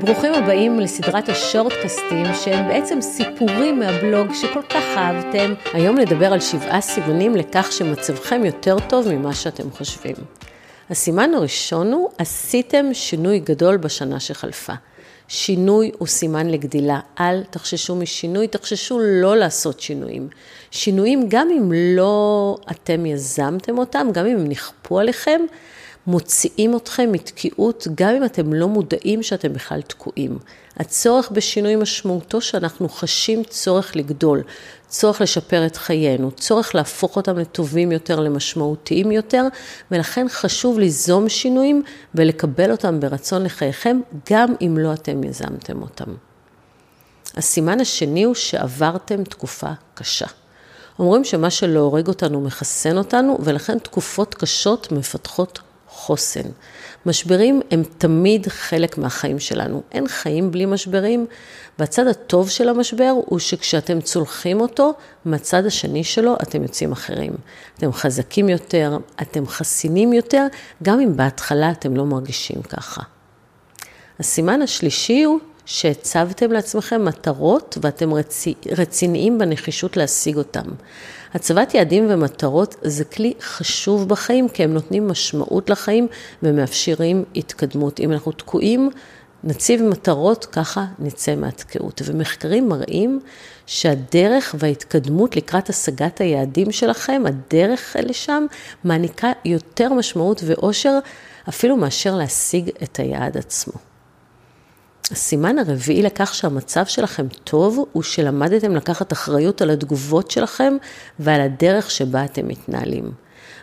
ברוכים הבאים לסדרת השורטקסטים שהם בעצם סיפורים מהבלוג שכל כך אהבתם. היום נדבר על שבעה סימנים לכך שמצבכם יותר טוב ממה שאתם חושבים. הסימן הראשון הוא, עשיתם שינוי גדול בשנה שחלפה. שינוי הוא סימן לגדילה. אל תחששו משינוי, תחששו לא לעשות שינויים. שינויים, גם אם לא אתם יזמתם אותם, גם אם הם נכפו עליכם, מוציאים אתכם מתקיעות, גם אם אתם לא מודעים שאתם בכלל תקועים. הצורך בשינוי משמעותו שאנחנו חשים צורך לגדול, צורך לשפר את חיינו, צורך להפוך אותם לטובים יותר, למשמעותיים יותר, ולכן חשוב ליזום שינויים ולקבל אותם ברצון לחייכם, גם אם לא אתם יזמתם אותם. הסימן השני הוא שעברתם תקופה קשה. אומרים שמה שלא הורג אותנו מחסן אותנו, ולכן תקופות קשות מפתחות חוסן. משברים הם תמיד חלק מהחיים שלנו. אין חיים בלי משברים, והצד הטוב של המשבר הוא שכשאתם צולחים אותו, מהצד השני שלו אתם יוצאים אחרים. אתם חזקים יותר, אתם חסינים יותר, גם אם בהתחלה אתם לא מרגישים ככה. הסימן השלישי הוא שהצבתם לעצמכם מטרות ואתם רצי, רציניים בנחישות להשיג אותם. הצבת יעדים ומטרות זה כלי חשוב בחיים, כי הם נותנים משמעות לחיים ומאפשרים התקדמות. אם אנחנו תקועים, נציב מטרות, ככה נצא מהתקיעות. ומחקרים מראים שהדרך וההתקדמות לקראת השגת היעדים שלכם, הדרך לשם, מעניקה יותר משמעות ואושר אפילו מאשר להשיג את היעד עצמו. הסימן הרביעי לכך שהמצב שלכם טוב, הוא שלמדתם לקחת אחריות על התגובות שלכם ועל הדרך שבה אתם מתנהלים.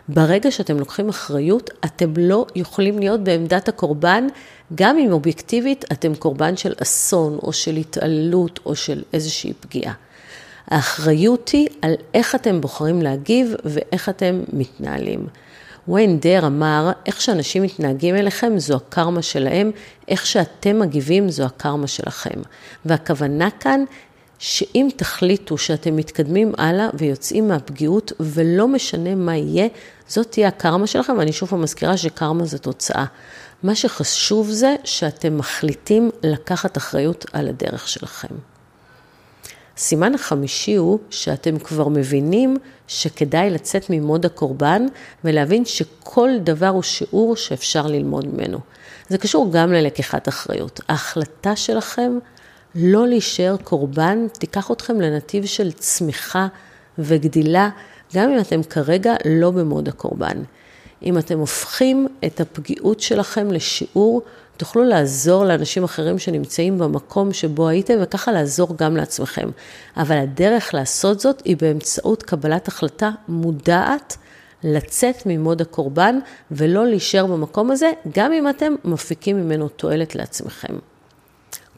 ברגע שאתם לוקחים אחריות, אתם לא יכולים להיות בעמדת הקורבן, גם אם אובייקטיבית אתם קורבן של אסון או של התעללות או של איזושהי פגיעה. האחריות היא על איך אתם בוחרים להגיב ואיך אתם מתנהלים. ויין דר אמר, איך שאנשים מתנהגים אליכם זו הקרמה שלהם, איך שאתם מגיבים זו הקרמה שלכם. והכוונה כאן, שאם תחליטו שאתם מתקדמים הלאה ויוצאים מהפגיעות, ולא משנה מה יהיה, זאת תהיה הקרמה שלכם, ואני שוב מזכירה שקרמה זה תוצאה. מה שחשוב זה שאתם מחליטים לקחת אחריות על הדרך שלכם. הסימן החמישי הוא שאתם כבר מבינים שכדאי לצאת ממוד הקורבן ולהבין שכל דבר הוא שיעור שאפשר ללמוד ממנו. זה קשור גם ללקיחת אחריות. ההחלטה שלכם לא להישאר קורבן תיקח אתכם לנתיב של צמיחה וגדילה, גם אם אתם כרגע לא במוד הקורבן. אם אתם הופכים את הפגיעות שלכם לשיעור, תוכלו לעזור לאנשים אחרים שנמצאים במקום שבו הייתם, וככה לעזור גם לעצמכם. אבל הדרך לעשות זאת היא באמצעות קבלת החלטה מודעת לצאת ממוד הקורבן ולא להישאר במקום הזה, גם אם אתם מפיקים ממנו תועלת לעצמכם.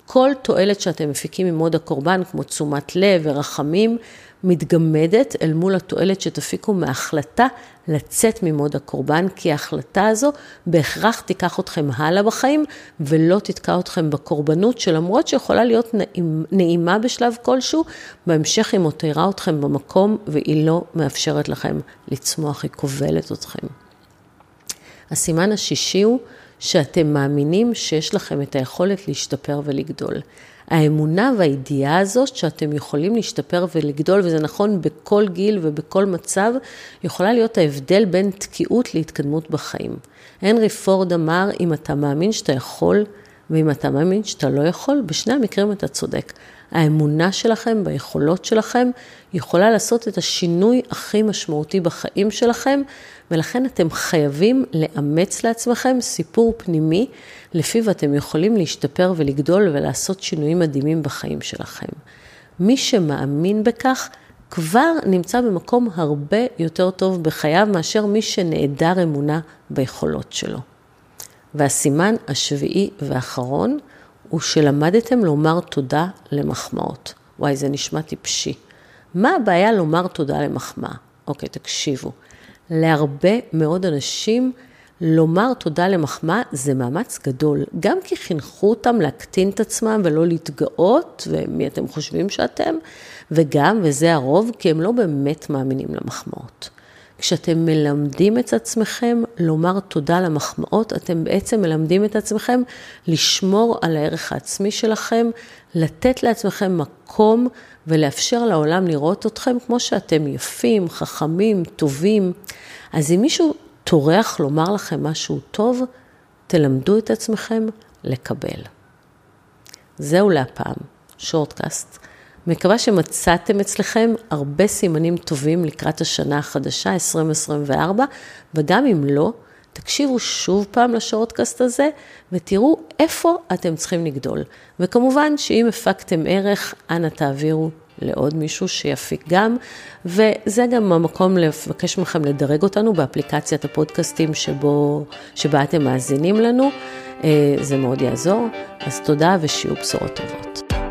כל תועלת שאתם מפיקים ממוד הקורבן, כמו תשומת לב ורחמים, מתגמדת אל מול התועלת שתפיקו מההחלטה לצאת ממוד הקורבן, כי ההחלטה הזו בהכרח תיקח אתכם הלאה בחיים ולא תתקע אתכם בקורבנות, שלמרות שיכולה להיות נעימה בשלב כלשהו, בהמשך היא מותירה אתכם במקום והיא לא מאפשרת לכם לצמוח, היא כובלת אתכם. הסימן השישי הוא שאתם מאמינים שיש לכם את היכולת להשתפר ולגדול. האמונה והידיעה הזאת שאתם יכולים להשתפר ולגדול, וזה נכון בכל גיל ובכל מצב, יכולה להיות ההבדל בין תקיעות להתקדמות בחיים. הנרי פורד אמר, אם אתה מאמין שאתה יכול, ואם אתה מאמין שאתה לא יכול, בשני המקרים אתה צודק. האמונה שלכם ביכולות שלכם יכולה לעשות את השינוי הכי משמעותי בחיים שלכם, ולכן אתם חייבים לאמץ לעצמכם סיפור פנימי, לפיו אתם יכולים להשתפר ולגדול ולעשות שינויים מדהימים בחיים שלכם. מי שמאמין בכך, כבר נמצא במקום הרבה יותר טוב בחייו מאשר מי שנעדר אמונה ביכולות שלו. והסימן השביעי והאחרון הוא שלמדתם לומר תודה למחמאות. וואי, זה נשמע טיפשי. מה הבעיה לומר תודה למחמאה? אוקיי, תקשיבו. להרבה מאוד אנשים לומר תודה למחמאה זה מאמץ גדול, גם כי חינכו אותם להקטין את עצמם ולא להתגאות, ומי אתם חושבים שאתם, וגם, וזה הרוב, כי הם לא באמת מאמינים למחמאות. כשאתם מלמדים את עצמכם לומר תודה למחמאות, אתם בעצם מלמדים את עצמכם לשמור על הערך העצמי שלכם, לתת לעצמכם מקום ולאפשר לעולם לראות אתכם כמו שאתם יפים, חכמים, טובים. אז אם מישהו טורח לומר לכם משהו טוב, תלמדו את עצמכם לקבל. זהו להפעם, שורטקאסט. מקווה שמצאתם אצלכם הרבה סימנים טובים לקראת השנה החדשה, 2024, וגם אם לא, תקשיבו שוב פעם לשורטקאסט הזה ותראו איפה אתם צריכים לגדול. וכמובן שאם הפקתם ערך, אנא תעבירו לעוד מישהו שיפיק גם, וזה גם המקום לבקש מכם לדרג אותנו באפליקציית הפודקאסטים שבו, שבה אתם מאזינים לנו, אה, זה מאוד יעזור. אז תודה ושיהיו בשורות טובות.